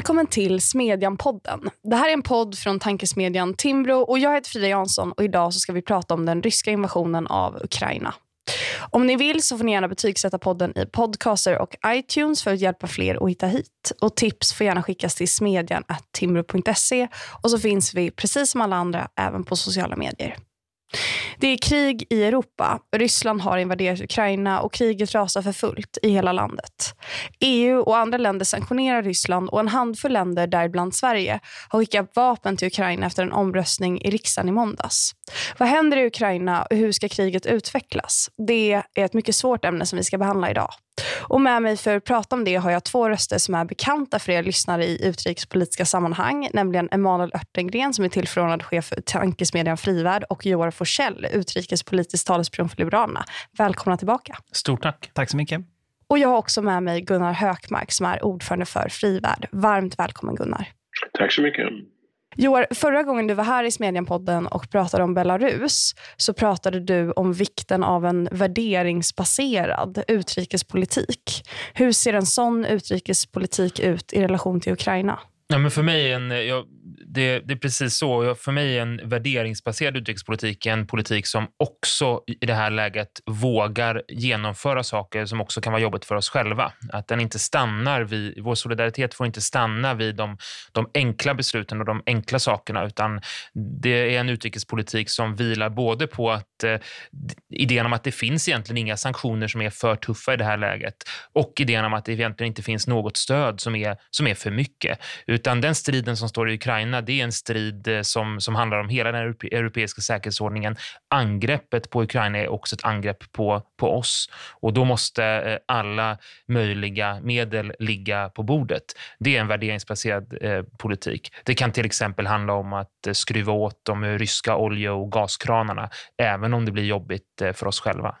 Välkommen till Smedjan-podden. Det här är en podd från tankesmedjan Timbro och jag heter Frida Jansson och idag så ska vi prata om den ryska invasionen av Ukraina. Om ni vill så får ni gärna betygsätta podden i Podcaster och iTunes för att hjälpa fler att hitta hit. Och tips får gärna skickas till smedjan.timbro.se och så finns vi precis som alla andra även på sociala medier. Det är krig i Europa. Ryssland har invaderat Ukraina och kriget rasar för fullt i hela landet. EU och andra länder sanktionerar Ryssland och en handfull länder, däribland Sverige, har skickat vapen till Ukraina efter en omröstning i riksdagen i måndags. Vad händer i Ukraina och hur ska kriget utvecklas? Det är ett mycket svårt ämne som vi ska behandla idag. Och med mig för att prata om det har jag två röster som är bekanta för er lyssnare i utrikespolitiska sammanhang, nämligen Emanuel Örtengren som är tillförordnad chef för tankesmedjan Frivärd och Joar Forsell, utrikespolitisk talesperson för Liberalerna. Välkomna tillbaka. Stort tack. Tack så mycket. Och jag har också med mig Gunnar Hökmark som är ordförande för Frivärd. Varmt välkommen Gunnar. Tack så mycket. Joar, förra gången du var här i Smedjan-podden och pratade om Belarus så pratade du om vikten av en värderingsbaserad utrikespolitik. Hur ser en sån utrikespolitik ut i relation till Ukraina? Ja, men för mig en, jag, det, det, är precis så. För mig är en värderingsbaserad utrikespolitik en politik som också i det här läget vågar genomföra saker som också kan vara jobbigt för oss själva. Att den inte stannar vid, vår solidaritet får inte stanna vid de, de enkla besluten och de enkla sakerna utan det är en utrikespolitik som vilar både på att eh, idén om att det finns egentligen inga sanktioner som är för tuffa i det här läget och idén om att det egentligen inte finns något stöd som är, som är för mycket. Utan den striden som står i Ukraina, det är en strid eh, som, som handlar om hela den europeiska säkerhetsordningen. Angreppet på Ukraina är också ett angrepp på, på oss och då måste eh, alla möjliga medel ligga på bordet. Det är en värderingsbaserad eh, politik. Det kan till exempel handla om att eh, skruva åt de ryska olje och gaskranarna, även om det blir jobbigt för oss själva.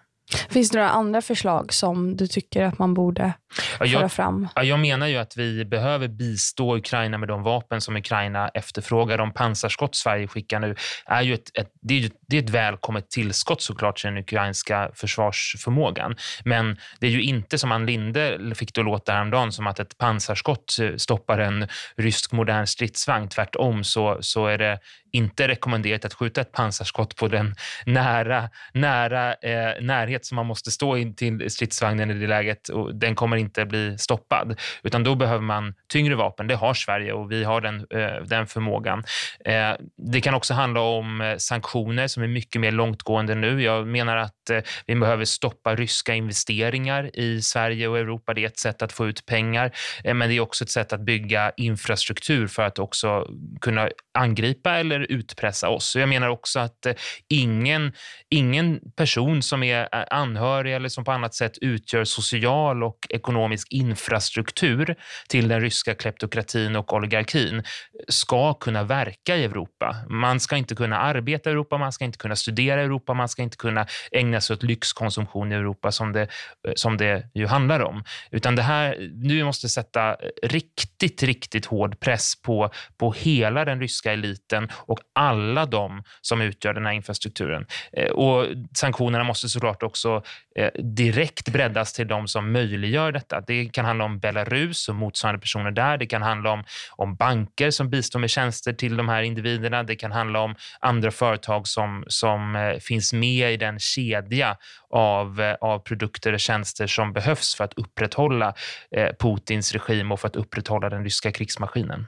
Finns det några andra förslag som du tycker att man borde föra jag, fram? Jag menar ju att vi behöver bistå Ukraina med de vapen som Ukraina efterfrågar. De pansarskott Sverige skickar nu är ju ett, ett, det är, det är ett välkommet tillskott såklart till den ukrainska försvarsförmågan. Men det är ju inte som Ann Linde fick det att låta häromdagen som att ett pansarskott stoppar en rysk modern stridsvagn. Tvärtom så, så är det inte rekommenderat att skjuta ett pansarskott på den nära, nära eh, närhet som man måste stå in till stridsvagnen i det läget och den kommer inte bli stoppad. Utan då behöver man tyngre vapen. Det har Sverige och vi har den, eh, den förmågan. Eh, det kan också handla om eh, sanktioner som är mycket mer långtgående nu. Jag menar att Eh, vi behöver stoppa ryska investeringar i Sverige och Europa. Det är ett sätt att få ut pengar, eh, men det är också ett sätt att bygga infrastruktur för att också kunna angripa eller utpressa oss. Jag menar också att eh, ingen, ingen person som är anhörig eller som på annat sätt utgör social och ekonomisk infrastruktur till den ryska kleptokratin och oligarkin ska kunna verka i Europa. Man ska inte kunna arbeta i Europa, man ska inte kunna studera i Europa, man ska inte kunna ägna sig åt lyxkonsumtion i Europa som det, eh, som det ju handlar om. Utan det här, nu måste sätta riktigt, riktigt hård press på, på hela den ryska eliten och alla de som utgör den här infrastrukturen. Eh, och sanktionerna måste såklart också eh, direkt breddas till de som möjliggör detta. Det kan handla om Belarus och motsvarande personer där. Det kan handla om, om banker som bistår med tjänster till de här individerna. Det kan handla om andra företag som, som finns med i den kedjan kedja av, eh, av produkter och tjänster som behövs för att upprätthålla eh, Putins regim och för att upprätthålla den ryska krigsmaskinen.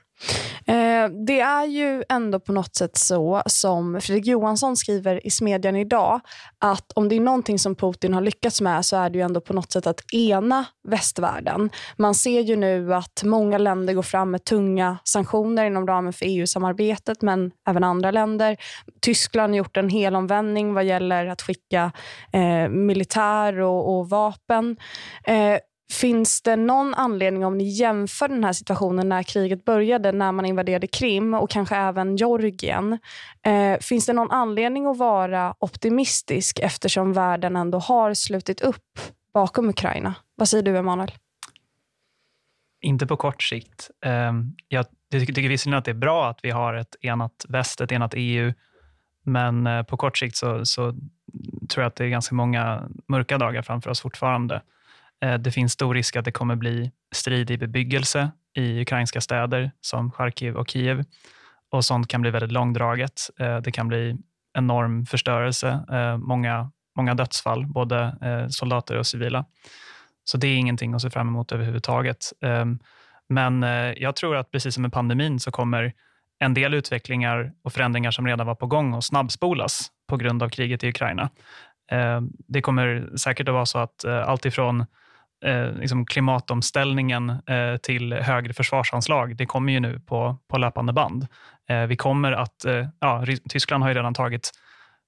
Eh, det är ju ändå på något sätt så som Fredrik Johansson skriver i Smedjan idag, att om det är någonting som Putin har lyckats med så är det ju ändå på något sätt att ena västvärlden. Man ser ju nu att många länder går fram med tunga sanktioner inom ramen för EU-samarbetet, men även andra länder. Tyskland har gjort en helomvändning vad gäller att skicka eh, militär och, och vapen. Eh, Finns det någon anledning om ni jämför den här situationen när kriget började, när man invaderade Krim och kanske även Georgien. Eh, finns det någon anledning att vara optimistisk eftersom världen ändå har slutit upp bakom Ukraina? Vad säger du, Emanuel? Inte på kort sikt. Ehm, jag tycker visserligen att det är bra att vi har ett enat väst, ett enat EU, men eh, på kort sikt så, så tror jag att det är ganska många mörka dagar framför oss fortfarande. Eh, det finns stor risk att det kommer bli strid i bebyggelse i ukrainska städer som Charkiv och Kiev. Och sånt kan bli väldigt långdraget. Eh, det kan bli enorm förstörelse, eh, många, många dödsfall, både soldater och civila. Så det är ingenting att se fram emot överhuvudtaget. Ehm, men jag tror att precis som med pandemin så kommer en del utvecklingar och förändringar som redan var på gång att snabbspolas på grund av kriget i Ukraina. Ehm, det kommer säkert att vara så att allt ifrån Eh, liksom klimatomställningen eh, till högre försvarsanslag, det kommer ju nu på, på löpande band. Eh, vi kommer att, eh, ja, Tyskland har ju redan tagit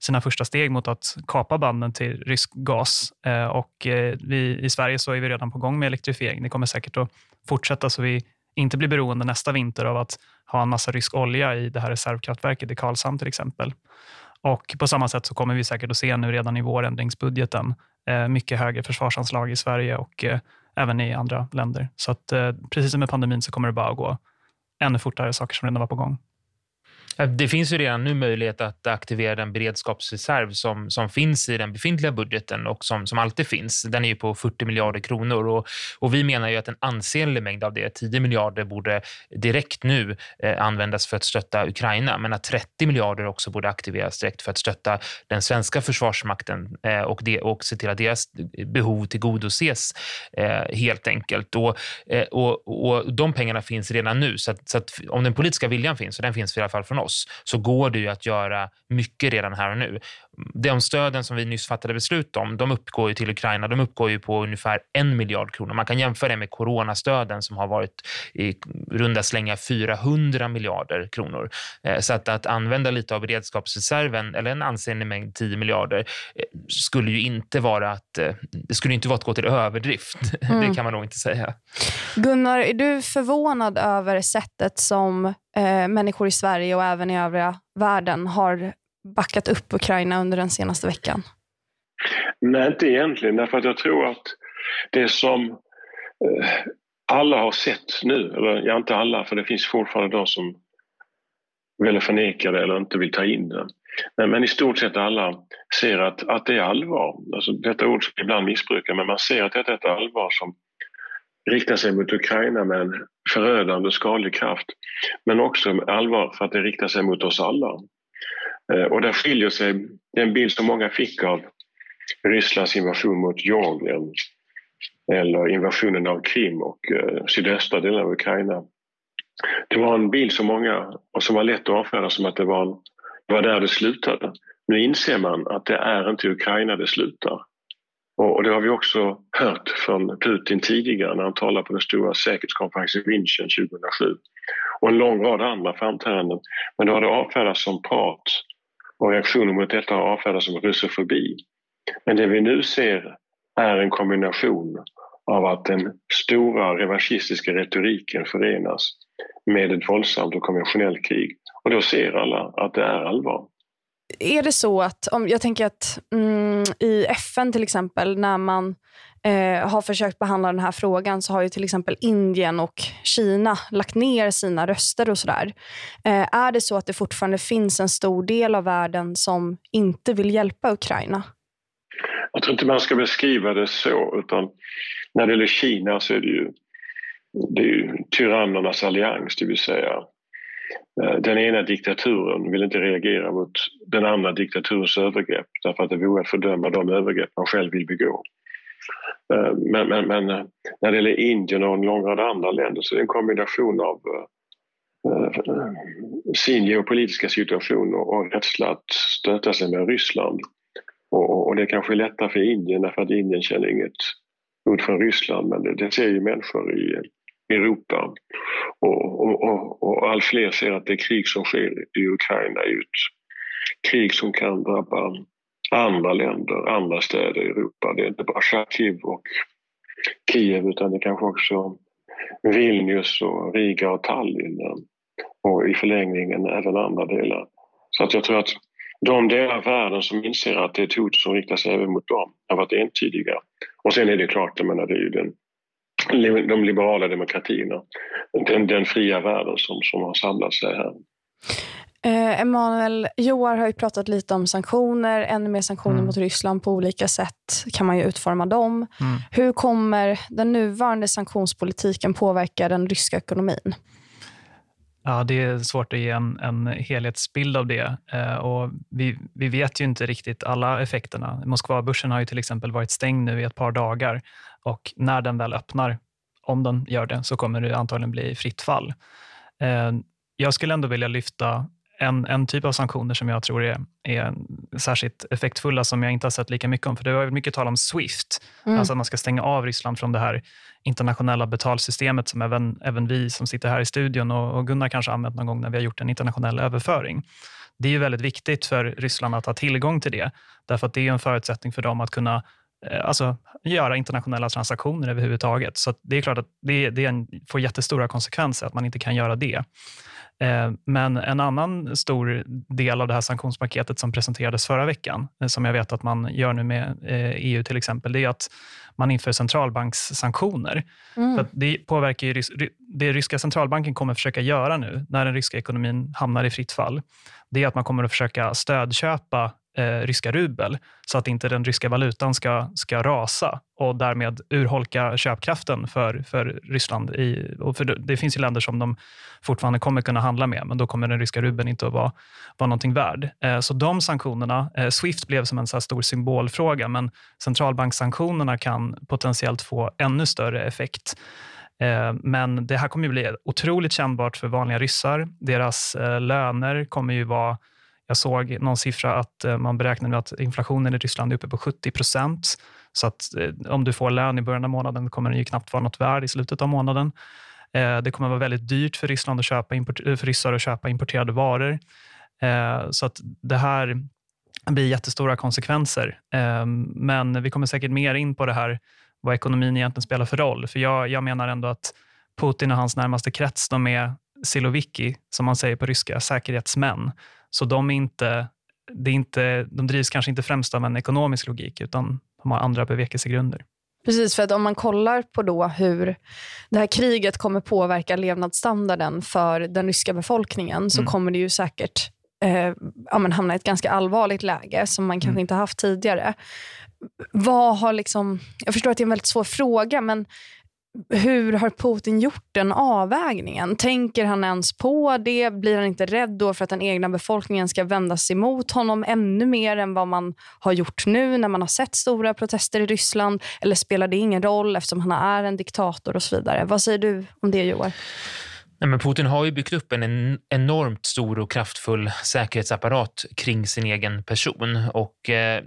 sina första steg mot att kapa banden till rysk gas. Eh, och eh, vi, I Sverige så är vi redan på gång med elektrifiering. Det kommer säkert att fortsätta så vi inte blir beroende nästa vinter av att ha en massa rysk olja i det här reservkraftverket i Karlshamn till exempel. Och På samma sätt så kommer vi säkert att se nu redan i vårändringsbudgeten eh, mycket högre försvarsanslag i Sverige och eh, även i andra länder. Så att, eh, precis som med pandemin så kommer det bara att gå ännu fortare saker som redan var på gång. Eh, det finns ju redan nu möjlighet att aktivera den beredskapsreserv som, som finns i den befintliga budgeten och som, som alltid finns. Den är ju på 40 miljarder kronor och, och vi menar ju att en ansenlig mängd av det, 10 miljarder, borde direkt nu eh, användas för att stötta Ukraina, men att 30 miljarder också borde aktiveras direkt för att stötta den svenska försvarsmakten eh, och, det, och se till att deras behov tillgodoses eh, helt enkelt. Och, eh, och, och de pengarna finns redan nu, så, att, så att om den politiska viljan finns, och den finns i alla fall från oss, oss så går det ju att göra mycket redan här och nu. De stöden som vi nyss fattade beslut om, de uppgår till Ukraina, de uppgår ju på ungefär en miljard kronor. Man kan jämföra det med coronastöden som har varit i runda slängar 400 miljarder kronor. Eh, så att, att använda lite av beredskapsreserven, eller en ansenlig mängd 10 miljarder, eh, skulle ju inte vara att, eh, det skulle inte vara att gå till överdrift. Mm. Det kan man nog inte säga. Gunnar, är du förvånad över sättet som eh, människor i Sverige och även i övriga världen har backat upp Ukraina under den senaste veckan? Nej, inte egentligen. Därför att jag tror att det som eh, alla har sett nu, eller ja, inte alla, för det finns fortfarande de som vill förneka det eller inte vill ta in det. Men, men i stort sett alla ser att, att det är allvar. Alltså, detta ord som ibland missbrukas, men man ser att detta är ett allvar som riktar sig mot Ukraina med en förödande skadlig kraft. Men också allvar för att det riktar sig mot oss alla. Eh, och där skiljer sig den bild som många fick av Rysslands invasion mot Georgien eller invasionen av Krim och eh, sydöstra delen av Ukraina. Det var en bild som många, och som var lätt att avfärda som att det var, en, det var där det slutade. Nu inser man att det är inte Ukraina det slutar. Och, det har vi också hört från Putin tidigare när han talade på den stora säkerhetskonferensen i München 2007 och en lång rad andra framträdanden. Men då har det avfärdats som prat och reaktioner mot detta har avfärdats som russofobi. Men det vi nu ser är en kombination av att den stora revanschistiska retoriken förenas med ett våldsamt och konventionellt krig. Och då ser alla att det är allvar är det så att, om, jag tänker att mm, i FN till exempel, när man eh, har försökt behandla den här frågan så har ju till exempel Indien och Kina lagt ner sina röster och sådär. Eh, är det så att det fortfarande finns en stor del av världen som inte vill hjälpa Ukraina? Jag tror inte man ska beskriva det så, utan när det gäller Kina så är det ju, det är ju tyrannernas allians, det vill säga eh, den ena diktaturen vill inte reagera mot den andra diktaturens övergrepp därför att det vore att fördöma de övergrepp man själv vill begå. Eh, men, men, men eh, när det gäller Indien och en lång rad andra länder så är det en kombination av eh, sin geopolitiska situation och rädsla att stöta sig med Ryssland. Och, och det kanske är lättare för Indien därför att Indien känner inget hot från Ryssland men det, det ser ju människor i Europa. Och, och, och, och allt fler ser att det krig som sker i Ukraina är ett krig som kan drabba andra länder, andra städer i Europa. Det är inte bara Charkiv och Kiev utan det är kanske också Vilnius och Riga och Tallinn och i förlängningen även andra delar. Så att jag tror att de delar av världen som inser att det är ett hot som riktar sig även mot dem har varit entydiga. Och sen är det klart, jag menar, det är ju den de liberala demokratierna. Den, den fria världen som, som har samlat sig här. Eh, Emanuel, Joar har ju pratat lite om sanktioner, ännu mer sanktioner Mm. mot Ryssland. På olika sätt kan man ju utforma dem. Mm. Hur kommer den nuvarande sanktionspolitiken påverka den ryska ekonomin? Ja, det är svårt att ge en, en helhetsbild av det. Eh, och vi, vi vet ju inte riktigt alla effekterna. Moskvabörsen har ju till exempel varit stängd nu i ett par dagar och när den väl öppnar, om den gör det, så kommer det antagligen bli fritt fall. Eh, jag skulle ändå vilja lyfta en, en typ av sanktioner som jag tror är, är särskilt effektfulla, som jag inte har sett lika mycket om. För det var mycket tal om Swift, Mm. alltså att man ska stänga av Ryssland från det här internationella betalsystemet som även, även vi som sitter här i studion och, och Gunnar kanske använt någon gång när vi har gjort en internationell överföring. Det är ju väldigt viktigt för Ryssland att ha tillgång till det, därför att det är en förutsättning för dem att kunna alltså, göra internationella transaktioner överhuvudtaget. Så det är klart att det, det en, får jättestora konsekvenser att man inte kan göra det. Eh, Men en annan stor del av det här sanktionspaketet som presenterades förra veckan, eh, som jag vet att man gör nu med eh, EU till exempel, det är att man inför centralbankssanktioner. Mm. Det påverkar ju, det ryska centralbanken kommer försöka göra nu, när den ryska ekonomin hamnar i fritt fall, det är att man kommer att försöka stödköpa eh, ryska rubel, så att inte den ryska valutan ska, ska rasa och därmed urholka köpkraften för, för Ryssland. I, och för det, det finns ju länder som de fortfarande kommer kunna handla med, men då kommer den ryska rubeln inte att vara, vara någonting värd. Eh, så de sanktionerna, eh, Swift blev som en så här stor symbolfråga, men centralbankssanktionerna kan potentiellt få ännu större effekt. Eh, men det här kommer ju bli otroligt kännbart för vanliga ryssar. Deras eh, löner kommer ju vara... Jag såg någon siffra att eh, man beräknar nu att inflationen i Ryssland är uppe på 70 procent. Så att eh, om du får lön i början av månaden kommer den ju knappt vara något värd i slutet av månaden. Eh, det kommer vara väldigt dyrt för, Ryssland att köpa för ryssar att köpa importerade varor. Så att det här blir jättestora konsekvenser. Ehm, men vi kommer säkert mer in på det här vad ekonomin egentligen spelar för roll. För jag, jag menar ändå att Putin och hans närmaste krets, de är siloviki, som man säger på ryska, säkerhetsmän. Så de, är inte, det är inte, de drivs kanske inte främst av en ekonomisk logik, utan de har andra bevekelsegrunder. Precis, för att om man kollar på då hur det här kriget kommer påverka levnadsstandarden för den ryska befolkningen så Mm. kommer det ju säkert eh, ja, men hamna i ett ganska allvarligt läge som man kanske Mm. inte haft tidigare. Vad har liksom, jag förstår att det är en väldigt svår fråga, men hur har Putin gjort den avvägningen? Tänker han ens på det? Blir han inte rädd då för att den egna befolkningen ska vända sig mot honom ännu mer än vad man har gjort nu när man har sett stora protester i Ryssland? Eller spelar det ingen roll eftersom han är en diktator och så vidare? Vad säger du om det Joar? Nej, men Putin har ju byggt upp en enormt stor och kraftfull säkerhetsapparat kring sin egen person. Och eh,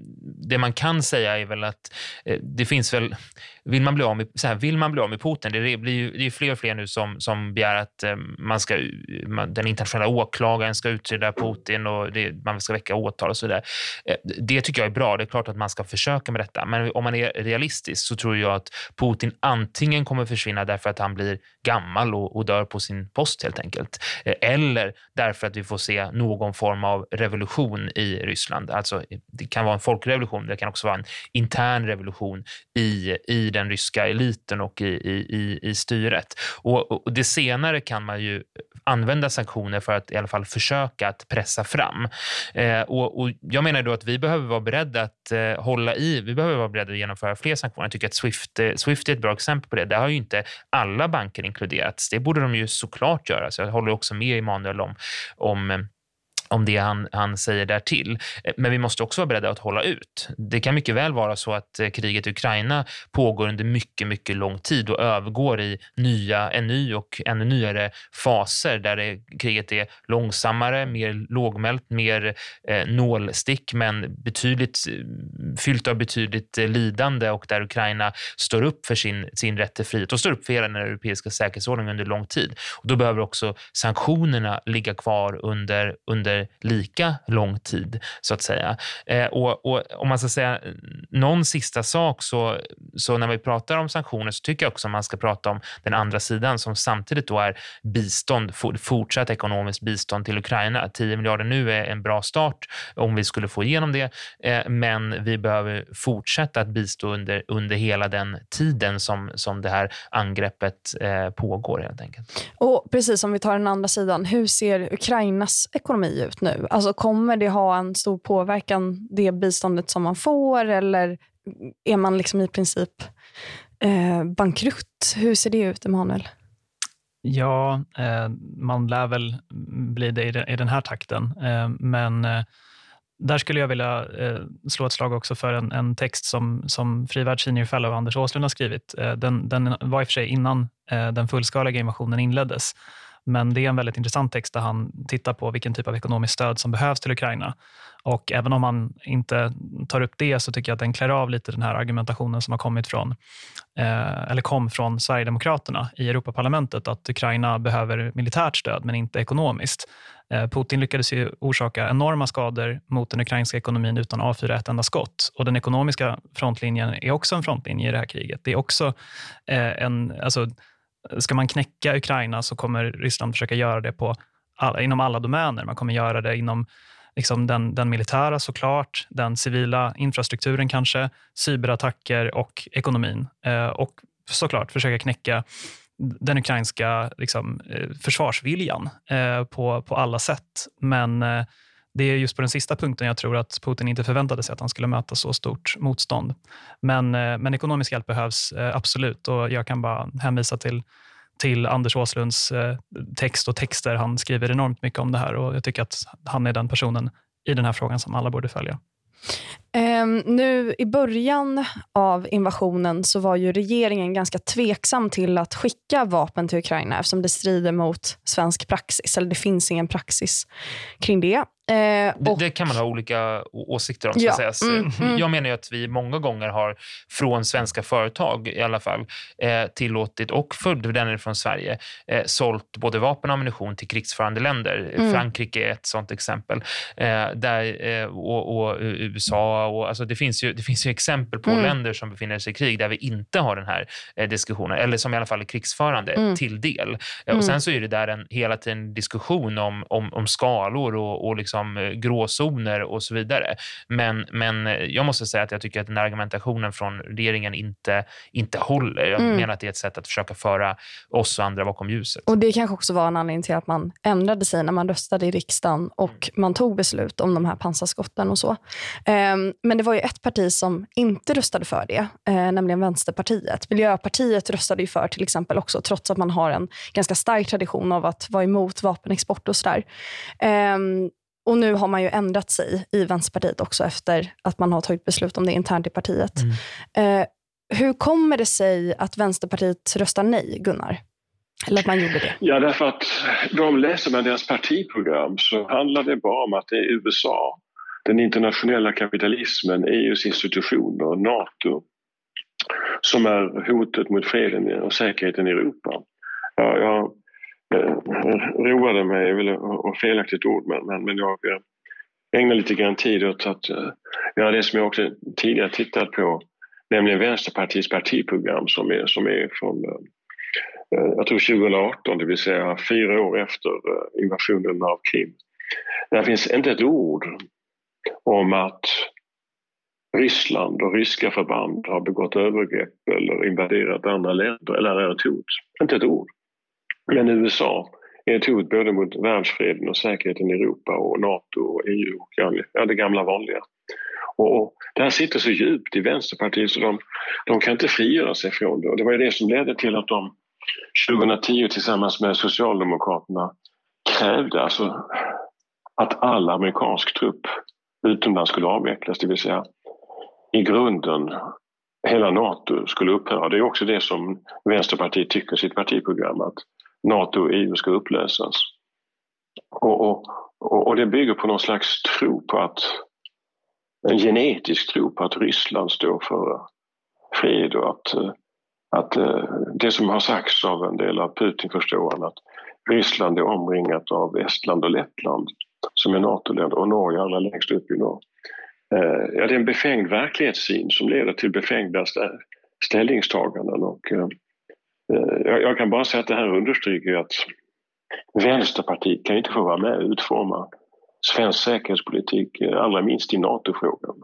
Det man kan säga är väl att eh, det finns väl... Vill man bli av med, så här, vill man bli av med Putin? Det, blir ju, det är fler och fler nu som, som begär att eh, man ska, man, den internationella åklagaren ska utreda Putin och det, man ska väcka åtal och så vidare. Eh, det tycker jag är bra. Det är klart att man ska försöka med detta. Men om man är realistisk så tror jag att Putin antingen kommer försvinna därför att han blir gammal och, och dör på sin post helt enkelt. Eh, eller därför att vi får se någon form av revolution i Ryssland. Alltså, det kan vara en folkrevolution, det kan också vara en intern revolution i, i den ryska eliten och i, i, i, i styret. Och, och Det senare kan man ju använda sanktioner för att i alla fall försöka att pressa fram. Eh, och, och Jag menar då att vi behöver vara beredda att eh, hålla i, vi behöver vara beredda att genomföra fler sanktioner. Jag tycker att Swift, eh, Swift är ett bra exempel på det. Där har ju inte alla banker inkluderats. Det borde de ju såklart göra. Så jag håller också med Emanuel om, om eh, om det han, han säger därtill. Eh, men vi måste också vara beredda att hålla ut. Det kan mycket väl vara så att eh, kriget i Ukraina pågår under mycket, mycket lång tid och övergår i nya, en ny och ännu nyare faser där det, kriget är långsammare, mer lågmält, mer eh, nålstick men betydligt, fyllt av betydligt eh, lidande och där Ukraina står upp för sin, sin rätt till frihet och står upp för hela den europeiska säkerhetsordningen under lång tid. Och då behöver också sanktionerna ligga kvar under, under lika lång tid, så att säga. Eh, och, och om man ska säga någon sista sak, så, så när vi pratar om sanktioner så tycker jag också man ska prata om den andra sidan som samtidigt då är bistånd, fortsatt ekonomiskt bistånd till Ukraina. 10 miljarder nu är en bra start om vi skulle få igenom det, eh, men vi behöver fortsätta att bistå under, under hela den tiden som, som det här angreppet eh, pågår helt enkelt. Och precis som vi tar den andra sidan, hur ser Ukrainas ekonomi ut? nu? Alltså Kommer det ha en stor påverkan, det biståndet som man får? Eller är man liksom i princip eh, bankrutt? Hur ser det ut, Emanuel? Ja, eh, man lär väl bli det i, den här takten. Eh, men eh, där skulle jag vilja eh, slå ett slag också för en, en text som, som Frivärd Senior Fellow Anders Åslund har skrivit. Eh, den, den var i och för sig innan eh, den fullskaliga invasionen inleddes. Men det är en väldigt intressant text där han tittar på vilken typ av ekonomiskt stöd som behövs till Ukraina. Och även om han inte tar upp det så tycker jag att den klär av lite den här argumentationen som har kommit från, eh, eller kom från Sverigedemokraterna i Europaparlamentet att Ukraina behöver militärt stöd men inte ekonomiskt. Eh, Putin lyckades ju orsaka enorma skador mot den ukrainska ekonomin utan att avfyra ett enda skott. Och den ekonomiska frontlinjen är också en frontlinje i det här kriget. Det är också eh, en... Alltså, ska man knäcka Ukraina så kommer Ryssland försöka göra det på alla, inom alla domäner. Man kommer göra det inom liksom den, den militära såklart, den civila infrastrukturen kanske, cyberattacker och ekonomin. Eh, och såklart försöka knäcka den ukrainska liksom, eh, försvarsviljan eh, på, på alla sätt. Men eh, det är just på den sista punkten jag tror att Putin inte förväntade sig att han skulle möta så stort motstånd. Men, eh, men ekonomisk hjälp behövs eh, absolut och jag kan bara hänvisa till till Anders Åslunds eh, text och texter. Han skriver enormt mycket om det här och jag tycker att han är den personen i den här frågan som alla borde följa. Um, nu i början av invasionen så var ju regeringen ganska tveksam till att skicka vapen till Ukraina eftersom det strider mot svensk praxis. Eller det finns ingen praxis kring det. Eh, det, det, kan man ha olika åsikter om. Ska ja, sägas. Mm, mm. Jag menar att vi många gånger har från svenska företag i alla fall eh, tillåtit, och för den från Sverige, eh, sålt både vapen och ammunition till krigsförande länder. Mm. Frankrike är ett sånt exempel. Eh, där, eh, och, och, USA. Och, alltså det, finns ju, det finns ju exempel på mm. länder som befinner sig i krig där vi inte har den här eh, diskussionen, eller som i alla fall är krigsförande mm. till del. Och mm. Sen så är det där en hela tiden diskussion om, om, om skalor och, och liksom liksom eh, gråzoner och så vidare. Men, men eh, jag måste säga att jag tycker att den argumentationen från regeringen inte, inte håller. Jag mm. menar att det är ett sätt att försöka föra oss och andra bakom ljuset. Och Det kanske också var en anledning till att man ändrade sig när man röstade i riksdagen och mm. man tog beslut om de här pansarskotten och så. Um, men det var ju ett parti som inte röstade för det, uh, nämligen Vänsterpartiet. Miljöpartiet röstade ju för till exempel också, trots att man har en ganska stark tradition av att vara emot vapenexport och sådär. Och nu har man ju ändrat sig i Vänsterpartiet också efter att man har tagit beslut om det internt i partiet. Mm. Eh, hur kommer det sig att Vänsterpartiet röstar nej, Gunnar? Eller att man gjorde det? Ja, därför att de läser man deras partiprogram så handlar det bara om att det är USA, den internationella kapitalismen, EUs institutioner, NATO som är hotet mot freden och säkerheten i Europa. Ja, jag roade mig, eller och felaktigt ord, men, men, men jag ägnar lite grann tid åt att eh, göra det som jag också tidigare tittat på, nämligen Vänsterpartiets partiprogram som är, som är från eh, jag tror 2018, det vill säga fyra år efter eh, invasionen av Krim. Där finns inte ett ord om att Ryssland och ryska förband har begått övergrepp eller invaderat andra länder eller är ett hot. Inte ett ord. Men USA är ett hot både mot världsfreden och säkerheten i Europa och NATO och EU och ja, det gamla vanliga. Och, det här sitter så djupt i Vänsterpartiet så de, de kan inte frigöra sig från det. Och det var ju det som ledde till att de 2010 tillsammans med Socialdemokraterna krävde alltså att all amerikansk trupp utomlands skulle avvecklas, det vill säga i grunden hela NATO skulle upphöra. Det är också det som Vänsterpartiet tycker i sitt partiprogram att NATO och EU ska upplösas. Och, och, och, det bygger på någon slags tro på att en genetisk tro på att Ryssland står för fred och att, att eh, det som har sagts av en del av Putin förstår han att Ryssland är omringat av Estland och Lettland som är NATO-länder och Norge allra längst upp i norr. Eh, ja, det är en befängd verklighetssyn som leder till befängda ställningstaganden och eh, jag kan bara säga att det här understryker att Vänsterpartiet kan inte få vara med och utforma svensk säkerhetspolitik, eh, allra minst i NATO-frågan.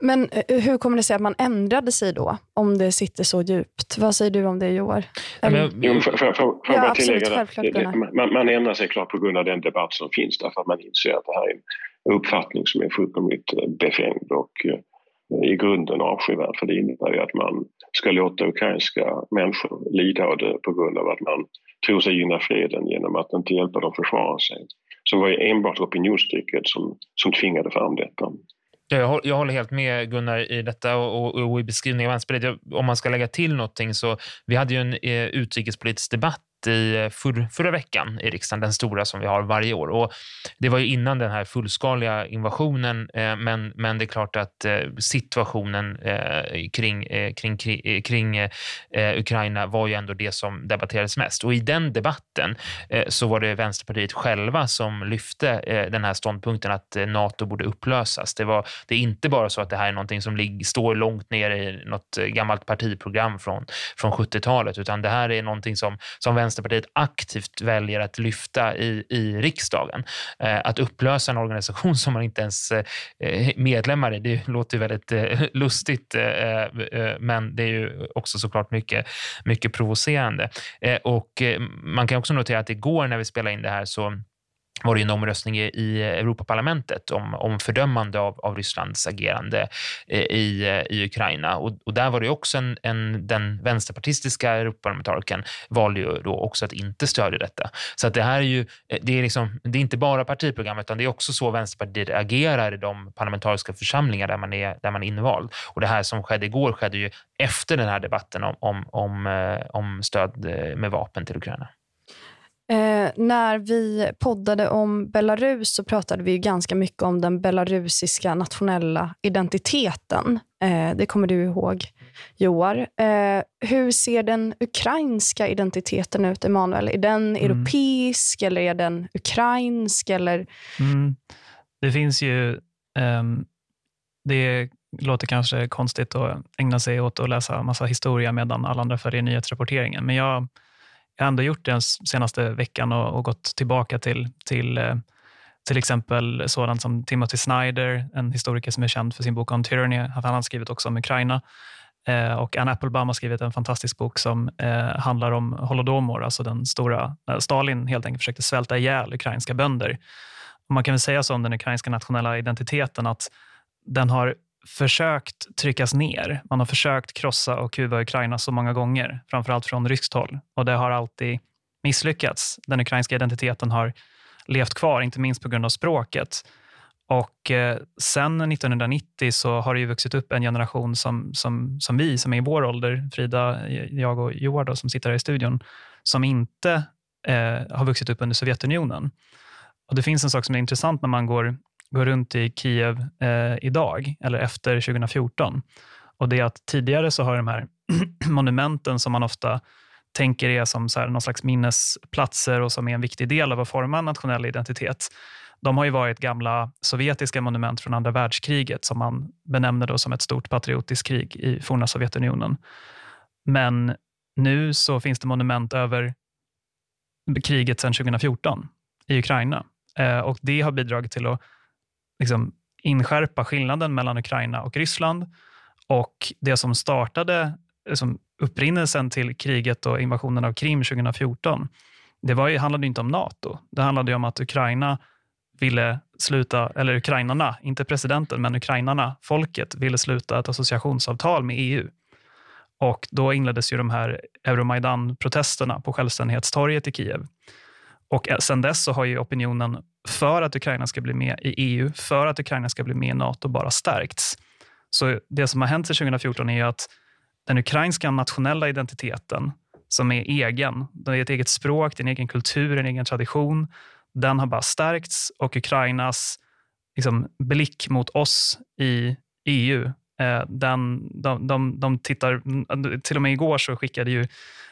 Men eh, hur kommer det sig att man ändrade sig då, om det sitter så djupt? Vad säger du om det, Joar? Men jag- Jo, Ja, bara tillägga det, man, man ändrar sig klart på grund av den debatt som finns därför att man inser att det här är en uppfattning som är fullkomligt eh, befängd och eh, i grunden avskyvärd för det innebär ju att man ska låta ukrainska människor lida och dö på grund av att man tror sig gynna freden genom att inte hjälpa dem försvara sig. Så det var ju enbart opinionstrycket som, som tvingade fram detta. Ja, Jag håller, jag håller helt med Gunnar i detta och, och, och i beskrivningen av Vänsterpartiet. Om man ska lägga till någonting så vi hade ju en eh, utrikespolitisk debatt i eh, för, förra veckan i riksdagen, den stora som vi har varje år. Och det var ju innan den här fullskaliga invasionen, eh, men, men det är klart att eh, situationen eh, kring, eh, kring, kring, eh, kring eh, Ukraina var ju ändå det som debatterades mest. Och i den debatten eh, så var det Vänsterpartiet själva som lyfte eh, den här ståndpunkten att eh, Nato borde upplösas. Det, var, det är inte bara så att det här är någonting som ligger, står långt ner i något eh, gammalt partiprogram från, från 70-talet, utan det här är någonting som, som Vänsterpartiet Vänsterpartiet aktivt väljer att lyfta i, i riksdagen. Eh, att upplösa en organisation som man inte ens eh, är medlemmar i, det låter ju väldigt eh, lustigt, eh, eh, eh, men det är ju också såklart mycket, mycket provocerande. Eh, och eh, man kan också notera att igår när vi spelade in det här så var det en omröstning i- Europaparlamentet om, om fördömande av, av Rysslands agerande eh, i, i Ukraina. Och, och där var det också en, en, den vänsterpartistiska Europaparlamentarikern valde ju då också att inte stödja detta. Så att det här är ju, eh, det är, liksom, det är inte bara partiprogram utan det är också så Vänsterpartiet agerar i de parlamentariska församlingar där man är, där man är invald. Och det här som skedde igår skedde ju efter den här debatten om, om, om, eh, om stöd med vapen till Ukraina. Eh, när vi poddade om Belarus så pratade vi ju ganska mycket om den belarusiska nationella identiteten. Eh, det kommer du ihåg, Joar. Eh, hur ser den ukrainska identiteten ut, Emanuel? Är den europeisk eller är den ukrainsk? Eller... Mm. Det finns ju... ehm, det låter kanske konstigt att ägna sig åt att läsa massa historia medan alla andra följer nyhetsrapporteringen, men jag, jag har ändå gjort det den senaste veckan och, och gått tillbaka till, till eh, till exempel sådant som Timothy Snyder, en historiker som är känd för sin bok om tyranny. Han har skrivit också om Ukraina. Eh, och Anne Applebaum har skrivit en fantastisk bok som eh, handlar om holodomor, alltså den stora... När Stalin helt enkelt försökte svälta ihjäl ukrainska bönder. Och man kan väl säga så om den ukrainska nationella identiteten att den har försökt tryckas ner. Man har försökt krossa och kuva Ukraina så många gånger, framförallt från ryskt håll. Och det har alltid misslyckats. Den ukrainska identiteten har levt kvar, inte minst på grund av språket. Och eh, sen 1990 så har det ju vuxit upp en generation som, som, som vi, som är i vår ålder, Frida, jag och Joar då, som sitter här i studion, som inte eh, har vuxit upp under Sovjetunionen. Och Det finns en sak som är intressant när man går, går runt i Kiev eh, idag, eller efter 2014. Och det är att tidigare så har de här monumenten som man ofta tänker är som så här någon slags minnesplatser och som är en viktig del av att forma en nationell identitet. De har ju varit gamla sovjetiska monument från andra världskriget som man benämner då som ett stort patriotiskt krig i forna Sovjetunionen. Men nu så finns det monument över kriget sedan 2014 i Ukraina. Eh, och Det har bidragit till att liksom, inskärpa skillnaden mellan Ukraina och Ryssland. Och det som startade liksom upprinnelsen till kriget och invasionen av Krim 2014, det var ju, handlade inte om NATO. Det handlade ju om att Ukraina ville sluta, eller ukrainarna, inte presidenten, men ukrainarna, folket, ville sluta ett associationsavtal med EU. Och då inleddes ju de här Euromaidan-protesterna på självständighetstorget i Kiev. Och sen dess så har ju opinionen för att Ukraina ska bli med i EU, för att Ukraina ska bli med i NATO, bara stärkts. Så det som har hänt sedan 2014 är ju att den ukrainska nationella identiteten, som är egen, det är ett eget språk, en egen kultur, en egen tradition, den har bara stärkts och Ukrainas liksom, blick mot oss i EU, den, de, de, de tittar... Till och med igår så skickade ju,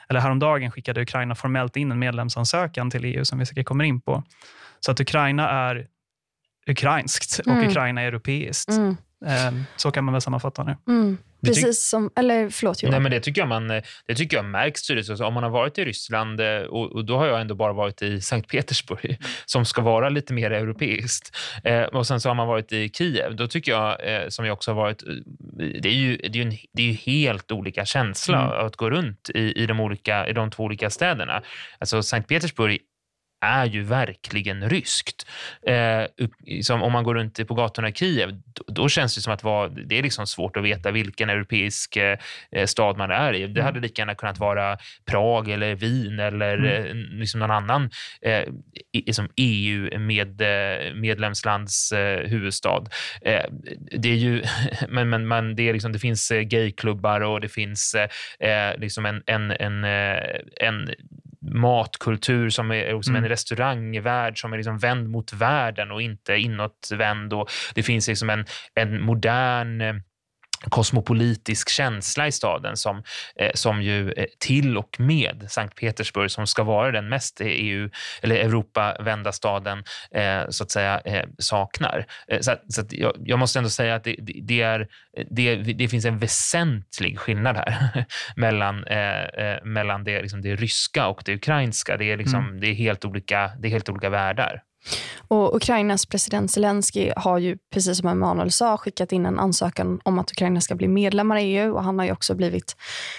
eller häromdagen skickade Ukraina formellt in en medlemsansökan till EU som vi säkert kommer in på. Så att Ukraina är ukrainskt och Mm. Ukraina är europeiskt. Mm. Eh, så kan man väl sammanfatta det. Mm. Precis som, eller förlåt Johan. Nej, men det tycker jag, man, det tycker jag märks tydligt. Alltså, om man har varit i Ryssland, eh, och, och, då har jag ändå bara varit i Sankt Petersburg, som ska vara lite mer europeiskt. Eh, och sen så har man varit i Kiev. Då tycker jag, eh, som jag också har varit, eh, det är ju, det är en, det är helt olika känsla mm. att gå runt i, i, de olika, i de två olika städerna. Alltså Sankt Petersburg är ju verkligen ryskt. Eh, som om man går runt på gatorna i Kiev, då, då känns det som att var, det är liksom svårt att veta vilken europeisk eh, stad man är i. Det mm. hade lika gärna kunnat vara Prag eller Wien eller mm. eh, liksom någon annan eh, liksom EU-medlemslands med, eh, huvudstad. Eh, det är ju, men, men, men det, är liksom, det finns gayklubbar och det finns liksom en, en, en, en matkultur som är som mm. en restaurangvärld som är liksom vänd mot världen och inte inåtvänd. Och det finns liksom en, en modern eh, kosmopolitisk känsla i staden som, eh, som ju eh, till och med Sankt Petersburg som ska vara den mest EU eller Europavända staden eh, så att säga eh, saknar. Eh, så, så att jag, jag, måste ändå säga att det, det, är, det, det finns en väsentlig skillnad här mellan, eh, mellan det, liksom det ryska och det ukrainska. Det är, liksom, mm. det är, helt, olika, det är helt olika världar. Och Ukrainas president Zelensky har ju, precis som Emanuel sa, skickat in en ansökan om att Ukraina ska bli medlemmar i EU. Och han har ju också blivit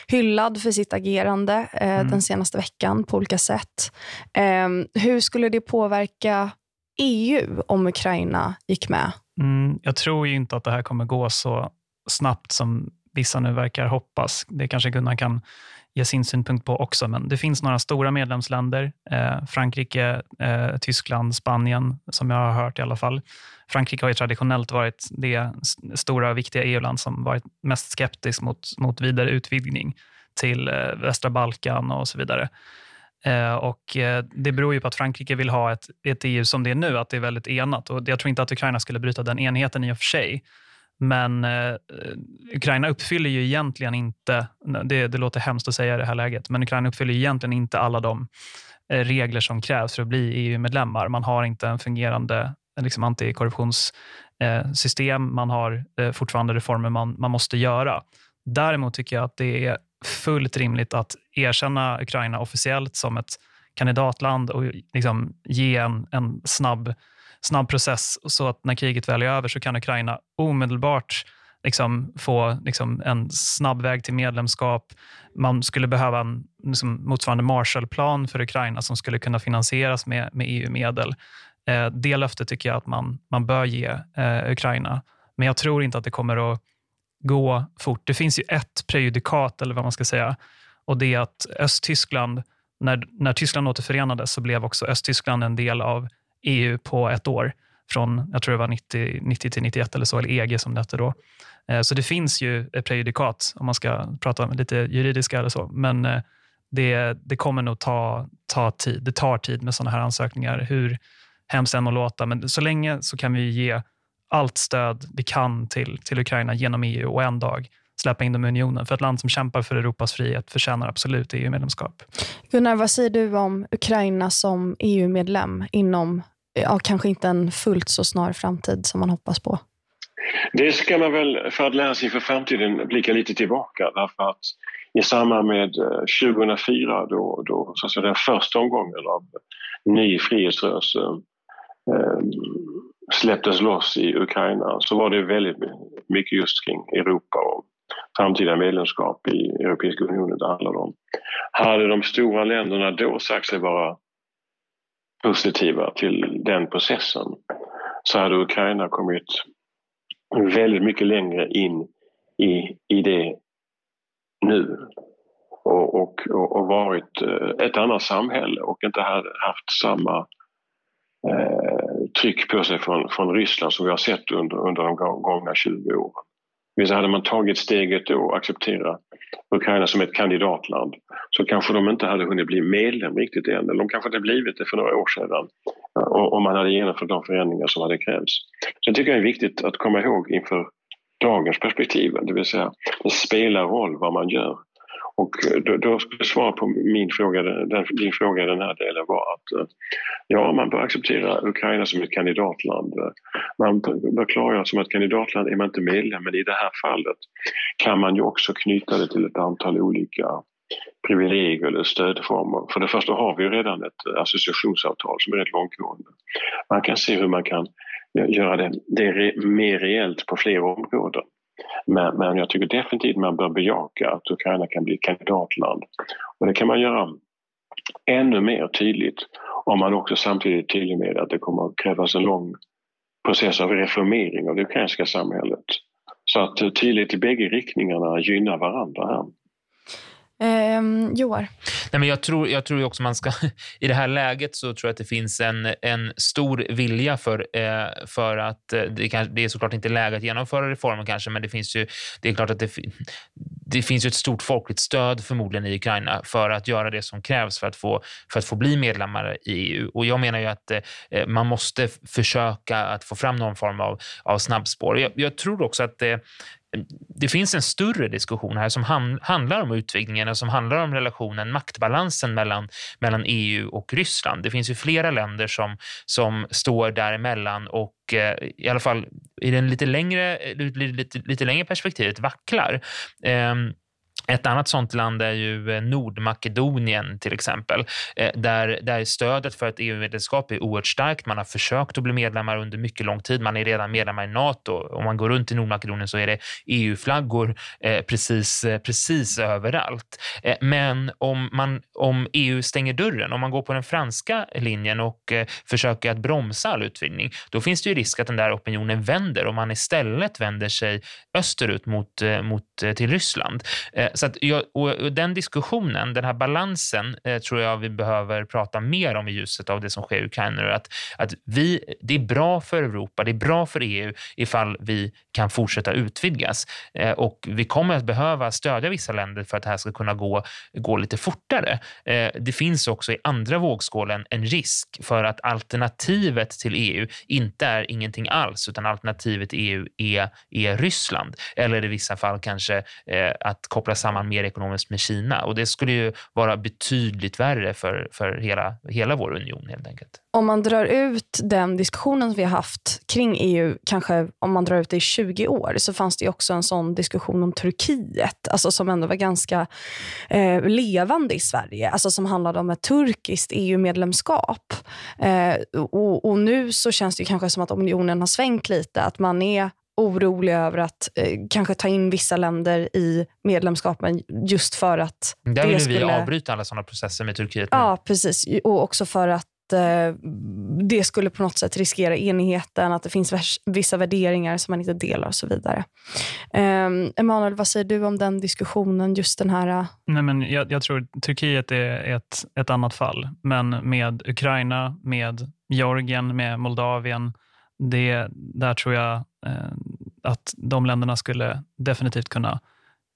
hyllad för sitt agerande eh, mm. den senaste veckan på olika sätt. Eh, hur skulle det påverka EU om Ukraina gick med? Mm, jag tror ju inte att det här kommer gå så snabbt som vissa nu verkar hoppas. Det kanske Gunnar kan ge sin synpunkt på också, men det finns några stora medlemsländer. Eh, Frankrike, eh, Tyskland, Spanien, som jag har hört i alla fall. Frankrike har ju traditionellt varit det stora, viktiga EU-land som varit mest skeptiskt mot, mot vidare utvidgning till eh, västra Balkan och så vidare. Eh, och eh, Det beror ju på att Frankrike vill ha ett, ett EU som det är nu, att det är väldigt enat. Och Jag tror inte att Ukraina skulle bryta den enheten i och för sig. Men eh, Ukraina uppfyller ju egentligen inte, det, det låter hemskt att säga i det här läget, men Ukraina uppfyller egentligen inte alla de eh, regler som krävs för att bli EU-medlemmar. Man har inte en fungerande liksom, antikorruptionssystem, eh, man har eh, fortfarande reformer man, man måste göra. Däremot tycker jag att det är fullt rimligt att erkänna Ukraina officiellt som ett kandidatland och liksom ge en, en snabb snabb process så att när kriget väl är över så kan Ukraina omedelbart liksom få liksom en snabb väg till medlemskap. Man skulle behöva en liksom motsvarande Marshallplan för Ukraina som skulle kunna finansieras med, med EU-medel. Eh, det löftet tycker jag att man, man bör ge eh, Ukraina. Men jag tror inte att det kommer att gå fort. Det finns ju ett prejudikat, eller vad man ska säga, och det är att Östtyskland, när, när Tyskland återförenades så blev också Östtyskland en del av EU på ett år. Från, jag tror det var 90, 90 till 91 eller så, eller EG som det hette då. Eh, så det finns ju ett prejudikat om man ska prata lite juridiska eller så. Men eh, det, det kommer nog ta, ta tid. Det tar tid med sådana här ansökningar, hur hemskt än må låta. Men så länge så kan vi ge allt stöd vi kan till, till Ukraina genom EU och en dag släppa in dem i unionen. För ett land som kämpar för Europas frihet förtjänar absolut EU-medlemskap. Gunnar, vad säger du om Ukraina som EU-medlem inom ja, kanske inte en fullt så snar framtid som man hoppas på? Det ska man väl, för att lära sig för framtiden, blicka lite tillbaka. Därför att i samband med eh, 2004 då, då så att säga, den första omgången av ny frihetsrörelse eh, släpptes loss i Ukraina så var det väldigt mycket just kring Europa och framtida medlemskap i Europeiska unionen det handlade om. Hade de stora länderna då sagt sig vara positiva till den processen så hade Ukraina kommit väldigt mycket längre in i, i det nu och, och, och varit eh, ett annat samhälle och inte haft samma eh, tryck på sig från, från Ryssland som vi har sett under, under de gångna 20 åren. Men hade man tagit steget då och accepterat Ukraina som ett kandidatland så kanske de inte hade hunnit bli medlem riktigt än. Eller de kanske hade blivit det för några år sedan eh, om man hade genomfört de förändringar som hade krävts. Så jag tycker det är viktigt att komma ihåg inför dagens perspektiv, det vill säga det spelar roll vad man gör. Och eh, då, då skulle svar på min fråga, den, din fråga i den här delen var att eh, ja, man bör acceptera Ukraina som ett kandidatland. Eh, man bör klargöra som ett kandidatland är man inte medlem, men i det här fallet kan man ju också knyta det till ett antal olika privilegier eller stödformer. För det första har vi ju redan ett associationsavtal som är rätt långtgående. Man kan se hur man kan göra det, det mer reellt på fler områden. Men, men jag tycker definitivt man bör bejaka att Ukraina kan bli ett kandidatland. Och det kan man göra ännu mer tydligt om man också samtidigt är tydlig med att det kommer att krävas en lång process av reformering av det ukrainska samhället. Så att eh, tydligt i bägge riktningarna gynnar varandra här. Eh, Joar? Nej, men jag, tror, jag tror också man ska... I det här läget så tror jag att det finns en, en stor vilja för, eh, för att... Eh, det, kan, det är såklart inte läge att genomföra reformer, kanske, men det finns ju... Det är klart att det, det finns ju ett stort folkligt stöd förmodligen i Ukraina för att göra det som krävs för att få, för att få bli medlemmar i EU. Och jag menar ju att eh, eh man måste försöka att få fram någon form av, av snabbspår. Jag, jag tror också att det, det finns en större diskussion här som han, handlar om utvidgningen och som handlar om relationen, maktbalansen mellan, mellan EU och Ryssland. Det finns ju flera länder som, som står däremellan och eh, i alla fall i den lite längre, eh, lite, lite längre perspektivet vacklar. Eh, ett annat sånt land är ju eh, Nordmakedonien till exempel, eh, där, där stödet för ett EU-medlemskap är oerhört starkt. Man har försökt att bli medlemmar under mycket lång tid. Man är redan medlemmar i Nato. Om man går runt i Nordmakedonien så är det EU-flaggor eh, precis, eh, precis överallt. Men om, man, om EU stänger dörren, om man går på den franska linjen och försöker att bromsa all utvidgning, då finns det ju risk att den där opinionen vänder och man istället vänder sig österut mot, mot, till Ryssland. Eh, så att jag, och den diskussionen, den här balansen, eh, tror jag vi behöver prata mer om i ljuset av det som sker i Ukraina. Att, att vi, det är bra för Europa, det är bra för EU ifall vi kan fortsätta utvidgas. Eh, och vi kommer att behöva stödja vissa länder för att det här ska kunna gå, gå lite fortare. Det finns också i andra vågskålen en risk för att alternativet till EU inte är ingenting alls, utan alternativet till EU är, är Ryssland. Eller i vissa fall kanske att koppla samman mer ekonomiskt med Kina. Och det skulle ju vara betydligt värre för, för hela, hela vår union helt enkelt. Om man drar ut den diskussionen som vi har haft kring EU, kanske om man drar ut det i 20 år, så fanns det också en sån diskussion om Turkiet, alltså som ändå var ganska eh, levande i Sverige, alltså som handlade om ett turkiskt EU-medlemskap. Eh, och, och, nu så känns det kanske som att unionen har svängt lite, att man är orolig över att eh, kanske ta in vissa länder i medlemskapen just för att... Där vill skulle... vi avbryta alla sådana processer med Turkiet. Nu. Ja, precis. Och också för att eh, det skulle på något sätt riskera enigheten, att det finns vissa värderingar som man inte delar och så vidare. Eh, Emanuel, vad säger du om den diskussionen? just den här... Uh... Nej, men jag, jag tror Turkiet är ett, ett annat fall, men med Ukraina, med Georgien, med Moldavien, det, där tror jag eh, att de länderna skulle definitivt kunna,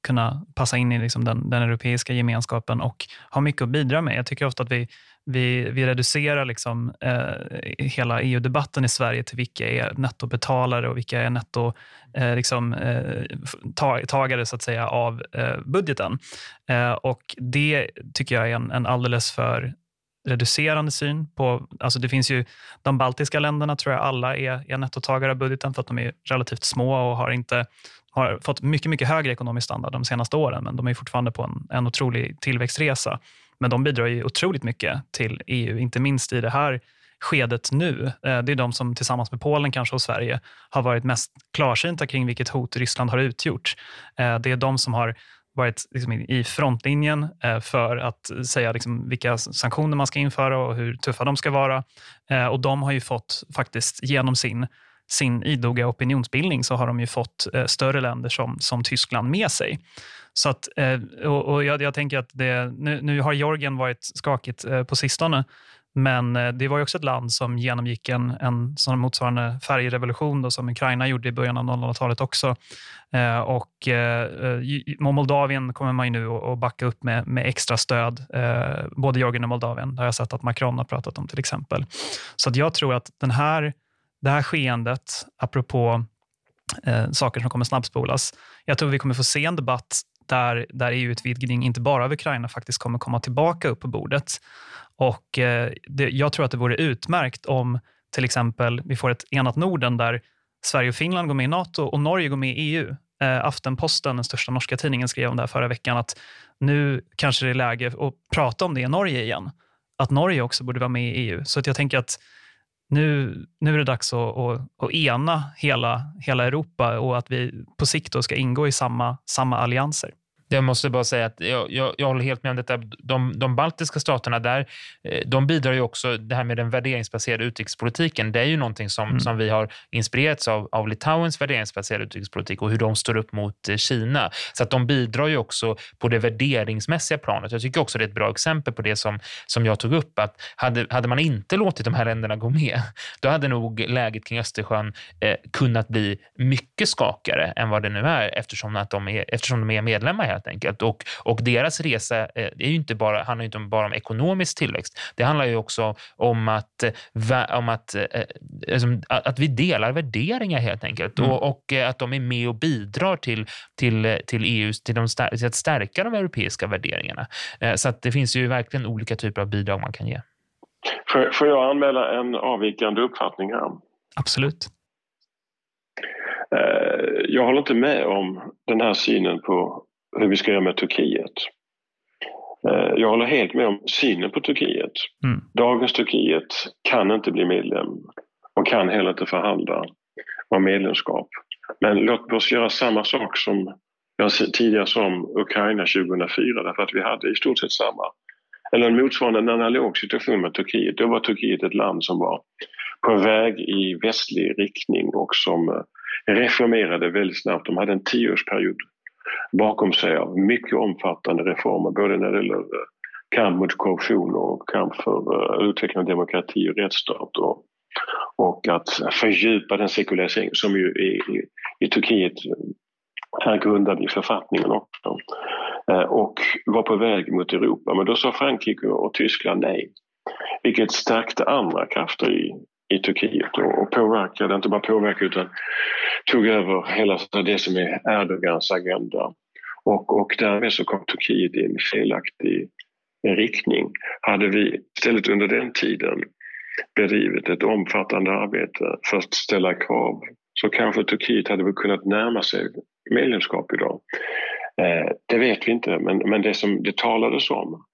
kunna passa in i liksom den, den, europeiska gemenskapen och ha mycket att bidra med. Jag tycker ofta att vi, vi, vi reducerar liksom, eh, hela EU-debatten i Sverige till vilka är nettobetalare och vilka är nettotagare eh, liksom, eh, så att säga, av eh, budgeten. Eh, och Det tycker jag är en, en alldeles för reducerande syn på... Alltså det finns ju, de baltiska länderna tror jag alla är, är nettotagare av budgeten för att de är relativt små och har, inte, har fått mycket, mycket högre ekonomisk standard de senaste åren, men de är fortfarande på en, en otrolig tillväxtresa. Men de bidrar ju otroligt mycket till EU, inte minst i det här skedet nu. Eh, det är de som tillsammans med Polen kanske och Sverige har varit mest klarsynta kring vilket hot Ryssland har utgjort. Eh, det är de som har varit liksom i frontlinjen eh, för att säga liksom vilka sanktioner man ska införa och hur tuffa de ska vara. Eh, och de har ju fått, faktiskt genom sin, sin idoga opinionsbildning, så har de ju fått eh, större länder som, som Tyskland med sig. Så att, och jag, jag, tänker att det, nu, nu har Georgien varit skakigt på sistone, men eh, det var också ett land som genomgick en, en sån motsvarande färgrevolution då, som Ukraina gjorde i början av 00-talet också. Eh, och eh, eh Moldavien kommer man ju nu att backa upp med, med extra stöd. Eh, både Georgien och Moldavien. Det har jag sett att Macron har pratat om till exempel. Så att jag tror att den här, det här skeendet, apropå eh, saker som kommer snabbspolas, jag tror vi kommer få se en debatt där, där EU-utvidgning, inte bara av Ukraina, faktiskt kommer komma tillbaka upp på bordet. Och eh, det, Jag tror att det vore utmärkt om till exempel vi får ett enat Norden där Sverige och Finland går med i Nato och Norge går med i EU. Eh, Aftenposten, den största norska tidningen, skrev om det här förra veckan att nu kanske det är läge att prata om det i Norge igen. Att Norge också borde vara med i EU. Så att jag tänker att nu, nu är det dags att, att, att ena hela, hela Europa och att vi på sikt ska ingå i samma, samma allianser. Jag måste bara säga att jag, jag, jag håller helt med om detta. De, de baltiska staterna där, eh, de bidrar ju också, det här med den värderingsbaserade utrikespolitiken, det är ju någonting som, mm. som vi har inspirerats av, av Litauens värderingsbaserade utrikespolitik och hur de står upp mot eh, Kina. Så att de bidrar ju också på det värderingsmässiga planet. Jag tycker också det är ett bra exempel på det som, som jag tog upp, att hade, hade man inte låtit de här länderna gå med, då hade nog läget kring Östersjön eh, kunnat bli mycket skakigare än vad det nu är eftersom, att de, är, eftersom de är medlemmar här helt enkelt. Och, och deras resa eh, är ju inte bara, handlar inte bara om ekonomisk tillväxt. Det handlar ju också om att, eh, om att, eh, att vi delar värderingar helt enkelt mm. och, och, att de är med och bidrar till, till, till EU, till, de, till att stärka de europeiska värderingarna. Så att det finns ju verkligen olika typer av bidrag man kan ge. Får jag anmäla en avvikande uppfattning här? Absolut. Jag håller inte med om den här synen på hur vi ska göra med Turkiet. Eh, jag håller helt med om synen på Turkiet. Mm. Dagens Turkiet kan inte bli medlem och kan heller inte förhandla om medlemskap. Men låt oss göra samma sak som jag tidigare sa om Ukraina 2004 därför att vi hade i stort sett samma eller en motsvarande en analog situation med Turkiet. Då var Turkiet ett land som var på väg i västlig riktning och som eh, reformerade väldigt snabbt. De hade en tioårsperiod bakom sig av mycket omfattande reformer både när det gäller eh, kamp mot korruption och kamp för eh, utveckling av demokrati och rättsstat och, och att fördjupa den sekularisering som ju i, i, i Turkiet eh, är grundad i författningen också. Och var på väg mot Europa. Men då sa Frankrike och Tyskland nej. Vilket stärkte andra krafter i, i Turkiet och, och påverkade, inte bara påverkade utan tog över hela det som är Erdogans agenda. Och, och därmed så kom Turkiet i en felaktig riktning. Hade vi istället under den tiden bedrivit ett omfattande arbete för att ställa krav så kanske Turkiet hade kunnat närma sig medlemskap idag. Eh, det vet vi inte, men, men det som det talades om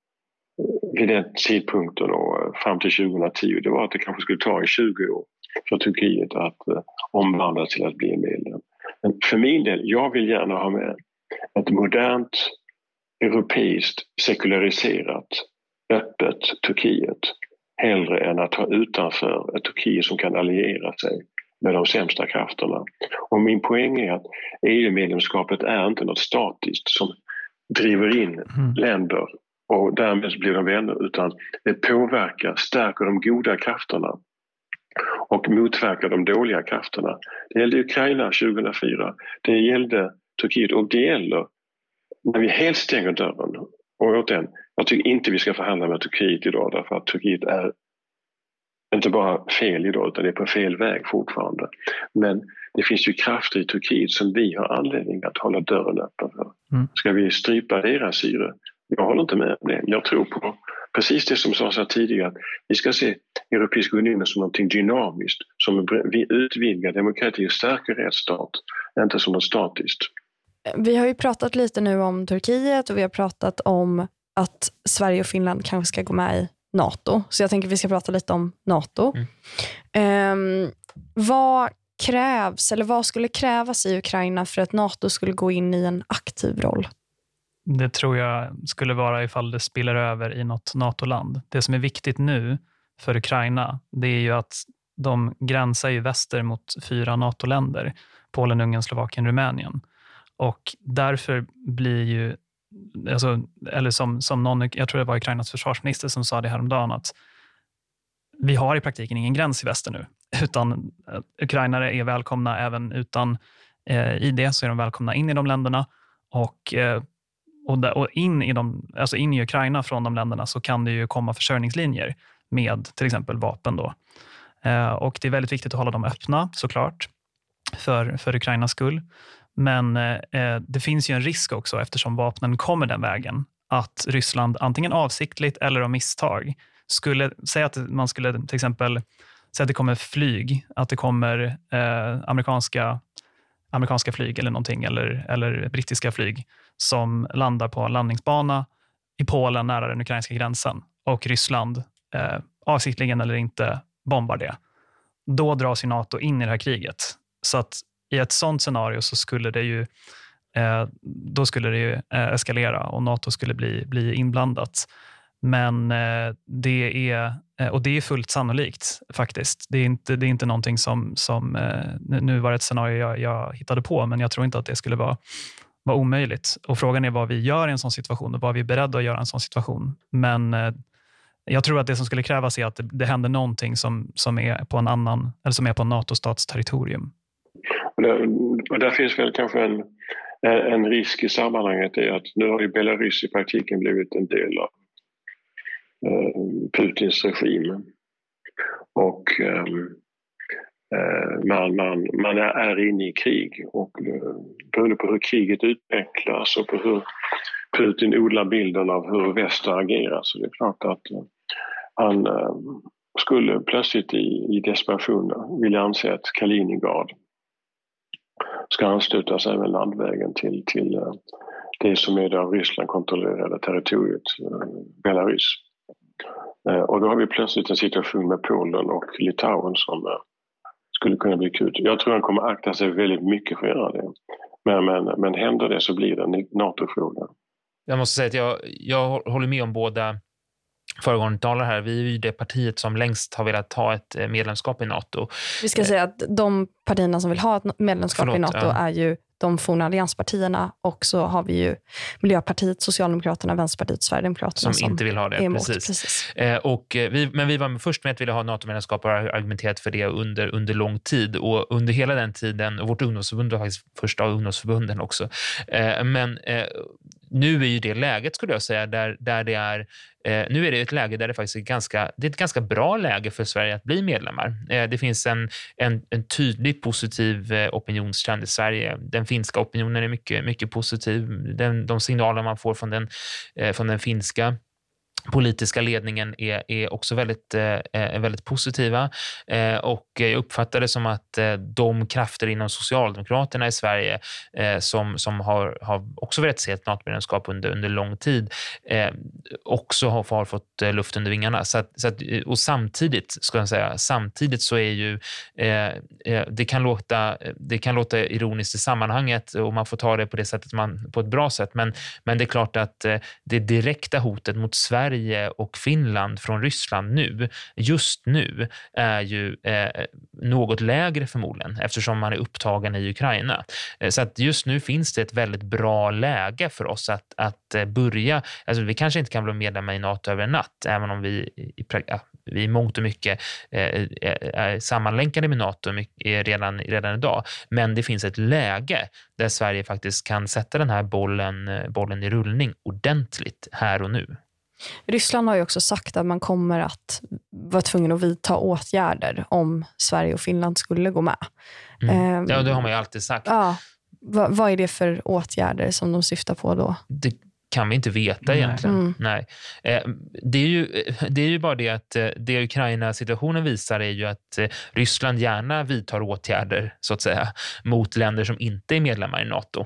vid den tidpunkten och fram till 2010 det var att det kanske skulle ta i 20 år för Turkiet att eh, omvandlas till att bli en medlem. Men för min del, jag vill gärna ha med ett modernt, europeiskt, sekulariserat, öppet Turkiet hellre än att ha utanför ett Turkiet som kan alliera sig med de sämsta krafterna. Och min poäng är att EU-medlemskapet är inte något statiskt som driver in mm. länder och därmed blir de vänner utan det påverkar, stärker de goda krafterna och motverkar de dåliga krafterna. Det gällde Ukraina 2004, det gällde Turkiet och det gäller när vi helt stänger dörren. Och återigen, jag tycker inte vi ska förhandla med Turkiet idag därför att Turkiet är inte bara fel idag utan det är på fel väg fortfarande. Men det finns ju krafter i Turkiet som vi har anledning att hålla dörren öppen för. Mm. Ska vi strypa deras syre jag håller inte med om det. Jag tror på precis det som sades här tidigare, att vi ska se Europeiska unionen som något dynamiskt, som vi utvidgar demokrati och stärker rättsstat, inte som något statiskt. Vi har ju pratat lite nu om Turkiet och vi har pratat om att Sverige och Finland kanske ska gå med i NATO. Så jag tänker att vi ska prata lite om NATO. Mm. Um, vad krävs, eller vad skulle krävas i Ukraina för att NATO skulle gå in i en aktiv roll? Det tror jag skulle vara ifall det spiller över i något NATO-land. Det som är viktigt nu för Ukraina, det är ju att de gränsar i väster mot fyra NATO-länder. Polen, Ungern, Slovakien, Rumänien. Och därför blir ju, alltså, eller som, som någon, jag tror det var Ukrainas försvarsminister som sa det häromdagen, att vi har i praktiken ingen gräns i väster nu, utan eh, ukrainare är välkomna även utan eh, ID, så är de välkomna in i de länderna. Och eh, och, där, och in, i de, alltså in i Ukraina från de länderna så kan det ju komma försörjningslinjer med till exempel vapen. Då. Eh, och Det är väldigt viktigt att hålla dem öppna såklart, för, för Ukrainas skull. Men eh, det finns ju en risk också eftersom vapnen kommer den vägen att Ryssland antingen avsiktligt eller av misstag skulle säga att man skulle till exempel säga att det kommer flyg, att det kommer eh, amerikanska, amerikanska flyg eller någonting eller, eller brittiska flyg som landar på en landningsbana i Polen nära den ukrainska gränsen och Ryssland eh, avsiktligen eller inte bombar det. Då dras ju Nato in i det här kriget. Så att i ett sånt scenario så skulle det ju eh, då skulle det ju eh, eskalera och Nato skulle bli, bli inblandat. Men eh, det är, Eh, och det är fullt sannolikt faktiskt. Det är inte, det är inte någonting som, som eh, nu var det ett scenario jag, jag hittade på, men jag tror inte att det skulle vara, vara omöjligt. Och Frågan är vad vi gör i en sån situation och vad vi är beredda att göra i en sån situation. Men eh, jag tror att det som skulle krävas är att det, det händer någonting som, som är på en annan, eller som är på en NATO-stats territorium. Och där, där finns väl kanske en, en risk i sammanhanget är att nu har ju Belarus i praktiken blivit en del av Eh, Putins regim. Och ehm, eh, man, man, man är inne i krig och eh, beroende på hur kriget utvecklas och på hur Putin odlar bilden av hur väst agerar så det är klart att han skulle plötsligt i, i desperation vilja anse att Kaliningrad ska ansluta sig även landvägen till, till det som är det av Ryssland kontrollerade territoriet, Belarus. Eh, och då har vi plötsligt en situation med Polen och Litauen som eh, skulle kunna bli akut. Jag tror han kommer akta sig väldigt mycket för att göra det. Men, men, men händer det så blir det en NATO-fråga. Jag måste säga att jag, jag håller med om båda föregående talare här. Vi är ju det partiet som längst har velat ha ett eh, medlemskap i NATO. Vi ska säga att de partierna som vill ha ett medlemskap Förlåt, i NATO ja. är ju de forna allianspartierna och så har vi ju Miljöpartiet, Socialdemokraterna, Vänsterpartiet, Sverigedemokraterna som, som inte vill ha det. Emot, precis. precis. Eh, och eh, vi, men vi var först med att vilja ha NATO-medlemskap och har argumenterat för det under, under lång tid. Och under hela den tiden, och vårt ungdomsförbund var faktiskt första av ungdomsförbunden också. Eh, men eh, nu är ju det läget, skulle jag säga, där, där det är Eh, nu är det ett läge där det faktiskt är, ganska, det är ett ganska bra läge för Sverige att bli medlemmar. Eh, det finns en, en, en tydlig positiv eh, opinionstrend i Sverige. Den finska opinionen är mycket, mycket positiv. Den, de signaler man får från den, eh, från den finska politiska ledningen är, är också väldigt, eh, eh, väldigt positiva. Eh, och jag uppfattar det som att eh, de krafter inom Socialdemokraterna i Sverige eh, som, som har, har också velat se ett NATO-medlemskap under, under lång tid eh, också har, har fått eh, luft under vingarna. Så att, så att, eh, och samtidigt, ska jag säga, samtidigt så är ju eh, det kan, låta, det kan låta ironiskt i sammanhanget och man får ta det på det sättet man, på ett bra sätt. Men, men det är klart att det direkta hotet mot Sverige Sverige och Finland från Ryssland nu, just nu, är ju eh, något lägre förmodligen eftersom man är upptagen i Ukraina. Eh, så att just nu finns det ett väldigt bra läge för oss att, att eh, börja. Alltså vi kanske inte kan bli medlemmar i Nato över en natt, även om vi i, ja, vi i mångt och mycket eh, eh är sammanlänkade med Nato redan, redan idag. Men det finns ett läge där Sverige faktiskt kan sätta den här bollen, eh, bollen i rullning ordentligt här och nu. Ryssland har ju också sagt att man kommer att vara tvungen att vidta åtgärder om Sverige och Finland skulle gå med. Mm. Ehm, ja, det har man ju alltid sagt. Ja, vad, vad är det för åtgärder som de syftar på då? Det kan vi inte veta egentligen. Mm. Nej. Eh, det, är ju, det är ju bara det att eh, det Ukraina-situationen visar är ju att eh, Ryssland gärna vidtar åtgärder så att säga mot länder som inte är medlemmar i Nato.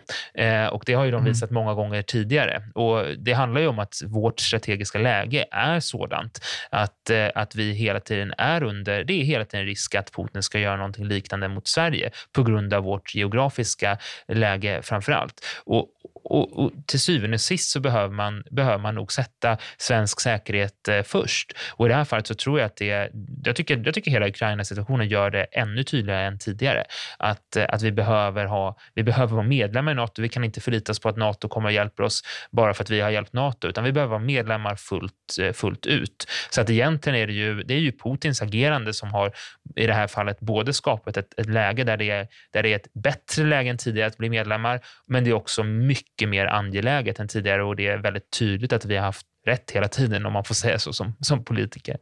Och det har ju de mm. visat mm. många gånger tidigare. Och Det handlar ju om att vårt strategiska läge är sådant att, att vi hela tiden är under, det är hela tiden risk att Putin ska göra någonting liknande mot Sverige på grund av vårt geografiska läge framför allt. Och, och, och, till syvende och sist så behöver man, behöver man nog sätta svensk säkerhet eh, först. Och i det här fallet så tror jag att det, jag tycker, jag tycker hela Ukraina-situationen gör det ännu tydligare än tidigare. Att, eh, att vi, behöver ha, vi behöver vara medlemmar i Nato. Vi kan inte förlita oss på att Nato kommer att hjälpa oss bara för att vi har hjälpt Nato, utan vi behöver vara medlemmar fullt, eh, fullt ut. Så att egentligen är det ju, det är ju Putins agerande som har i det här fallet både skapat ett, ett läge där det, är, där det är ett bättre läge än tidigare att bli medlemmar, men det är också mycket mycket mer angeläget än tidigare och det är väldigt tydligt att vi har haft rätt hela tiden om man får säga så som, som politiker.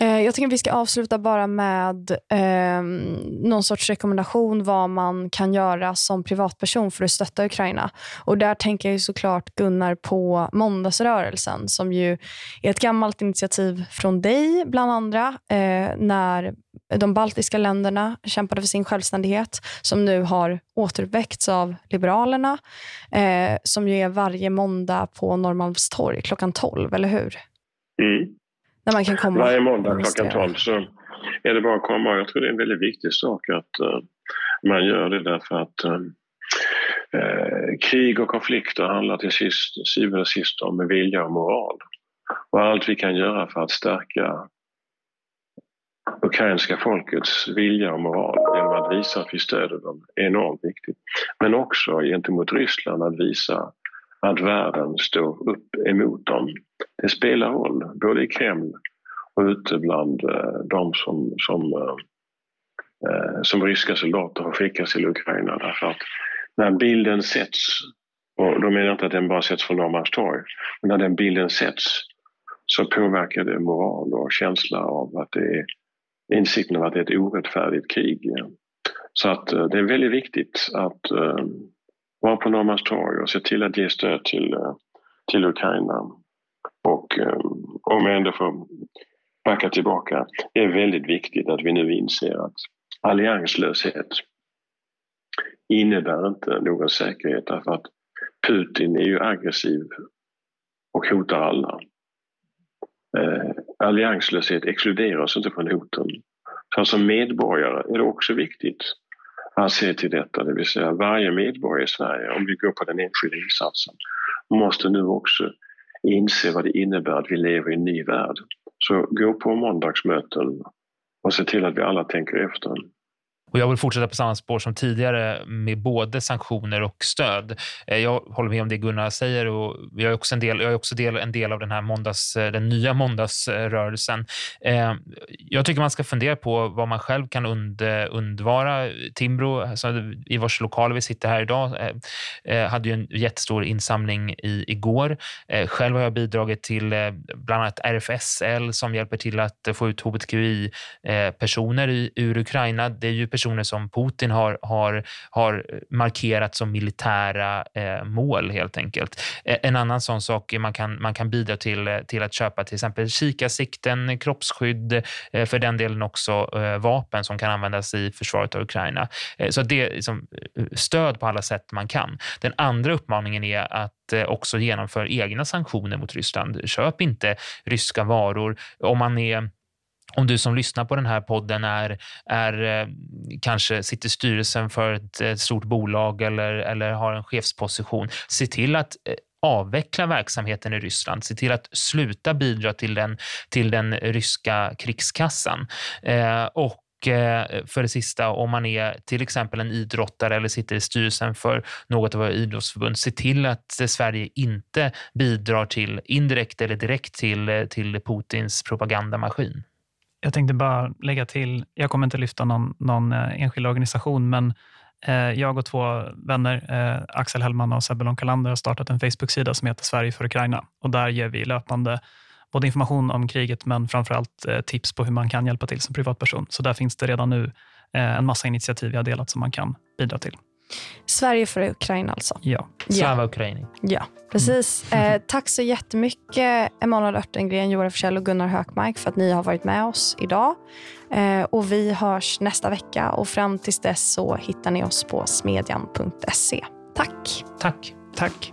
Eh, jag tycker att vi ska avsluta bara med eh, någon sorts rekommendation vad man kan göra som privatperson för att stötta Ukraina. Och Där tänker jag såklart Gunnar på Måndagsrörelsen som ju är ett gammalt initiativ från dig bland andra eh, när de baltiska länderna kämpade för sin självständighet som nu har återuppväckts av Liberalerna eh, som ju är varje måndag på Norrmalmstorg klockan 12, eller hur? Mm. När man kan komma. Varje måndag klockan 12 så är det bara att komma. Jag tror det är en väldigt viktig sak att uh, man gör det därför att uh, uh, krig och konflikter handlar till sist, syvende och sist om vilja och moral. Och allt vi kan göra för att stärka ukrainska folkets vilja och moral genom att visa att vi stöder dem är enormt viktigt. Men också gentemot Ryssland att visa att världen står upp emot dem. Det spelar roll, både i Kreml och ute bland eh, de som, som, eh, eh, som ryska soldater har skickats till Ukraina. Därför att när bilden sätts, och då menar jag inte att den bara sätts från Norrmalmstorg, men när den bilden sätts så påverkar det moral och känsla av att det är insikten av att det är ett orättfärdigt krig. Så att det är väldigt viktigt att vara på Norrmalmstorg och se till att ge stöd till, eh, till Ukraina. Och eh, om jag ändå får backa tillbaka, det är väldigt viktigt att vi nu inser att allianslöshet innebär inte någon säkerhet därför att Putin är ju aggressiv och hotar alla. Eh, allianslöshet exkluderar oss inte från hoten. Så som medborgare är det också viktigt han ser till detta, det vill säga varje medborgare i Sverige, om vi går på den enskilda insatsen, måste nu också inse vad det innebär att vi lever i en ny värld. Så gå på måndagsmöten och se till att vi alla tänker efter. Och jag vill fortsätta på samma spår som tidigare med både sanktioner och stöd. Eh, jag håller med om det Gunnar säger och jag är också en del, jag är också del, en del av den här måndags, eh, den nya måndagsrörelsen. Eh, jag tycker man ska fundera på vad man själv kan und, undvara. Timbro, alltså i vars lokaler vi sitter här idag, hade ju en jättestor insamling i, igår. Själv har jag bidragit till bland annat RFSL som hjälper till att få ut hbtqi-personer ur Ukraina. Det är ju personer som Putin har, har, har markerat som militära eh, mål helt enkelt. Eh, en annan sån sak är man kan, man kan bidra till, eh, till att köpa till exempel kikarsikten, kroppsskydd, eh, för den delen också eh, vapen som kan användas i försvaret av Ukraina. Eh, så det är liksom, eh, stöd på alla sätt man kan. Den andra uppmaningen är att eh, också genomföra egna sanktioner mot Ryssland. Köp inte ryska varor. Om man är om du som lyssnar på den här podden är, är eh, kanske sitter i styrelsen för ett, ett, stort bolag eller, eller har en chefsposition, se till att eh, avveckla verksamheten i Ryssland, se till att sluta bidra till den, till den ryska krigskassan. Eh, och för det sista, om man är till exempel en idrottare eller sitter i styrelsen för något av våra idrottsförbund, se till att Sverige inte bidrar till indirekt eller direkt till, till Putins propagandamaskin. Jag tänkte bara lägga till, jag kommer inte lyfta någon, någon eh, enskild organisation, men eh, jag och två vänner, eh, Axel Hellman och Sebbe Kalander, har startat en Facebook-sida som heter Sverige för Ukraina. Och där ger vi löpande både information om kriget, men framförallt allt tips på hur man kan hjälpa till som privatperson. Så där finns det redan nu en massa initiativ vi har delat som man kan bidra till. Sverige för Ukraina alltså? Ja. Slava ja. Ukraini. Ja, precis. Mm. Eh, tack så jättemycket Emanuel Örtengren, Johan Forsell och Gunnar Hökmark för att ni har varit med oss idag. Eh, och Vi hörs nästa vecka och fram tills dess så hittar ni oss på smedjan.se. Tack. Tack. Tack.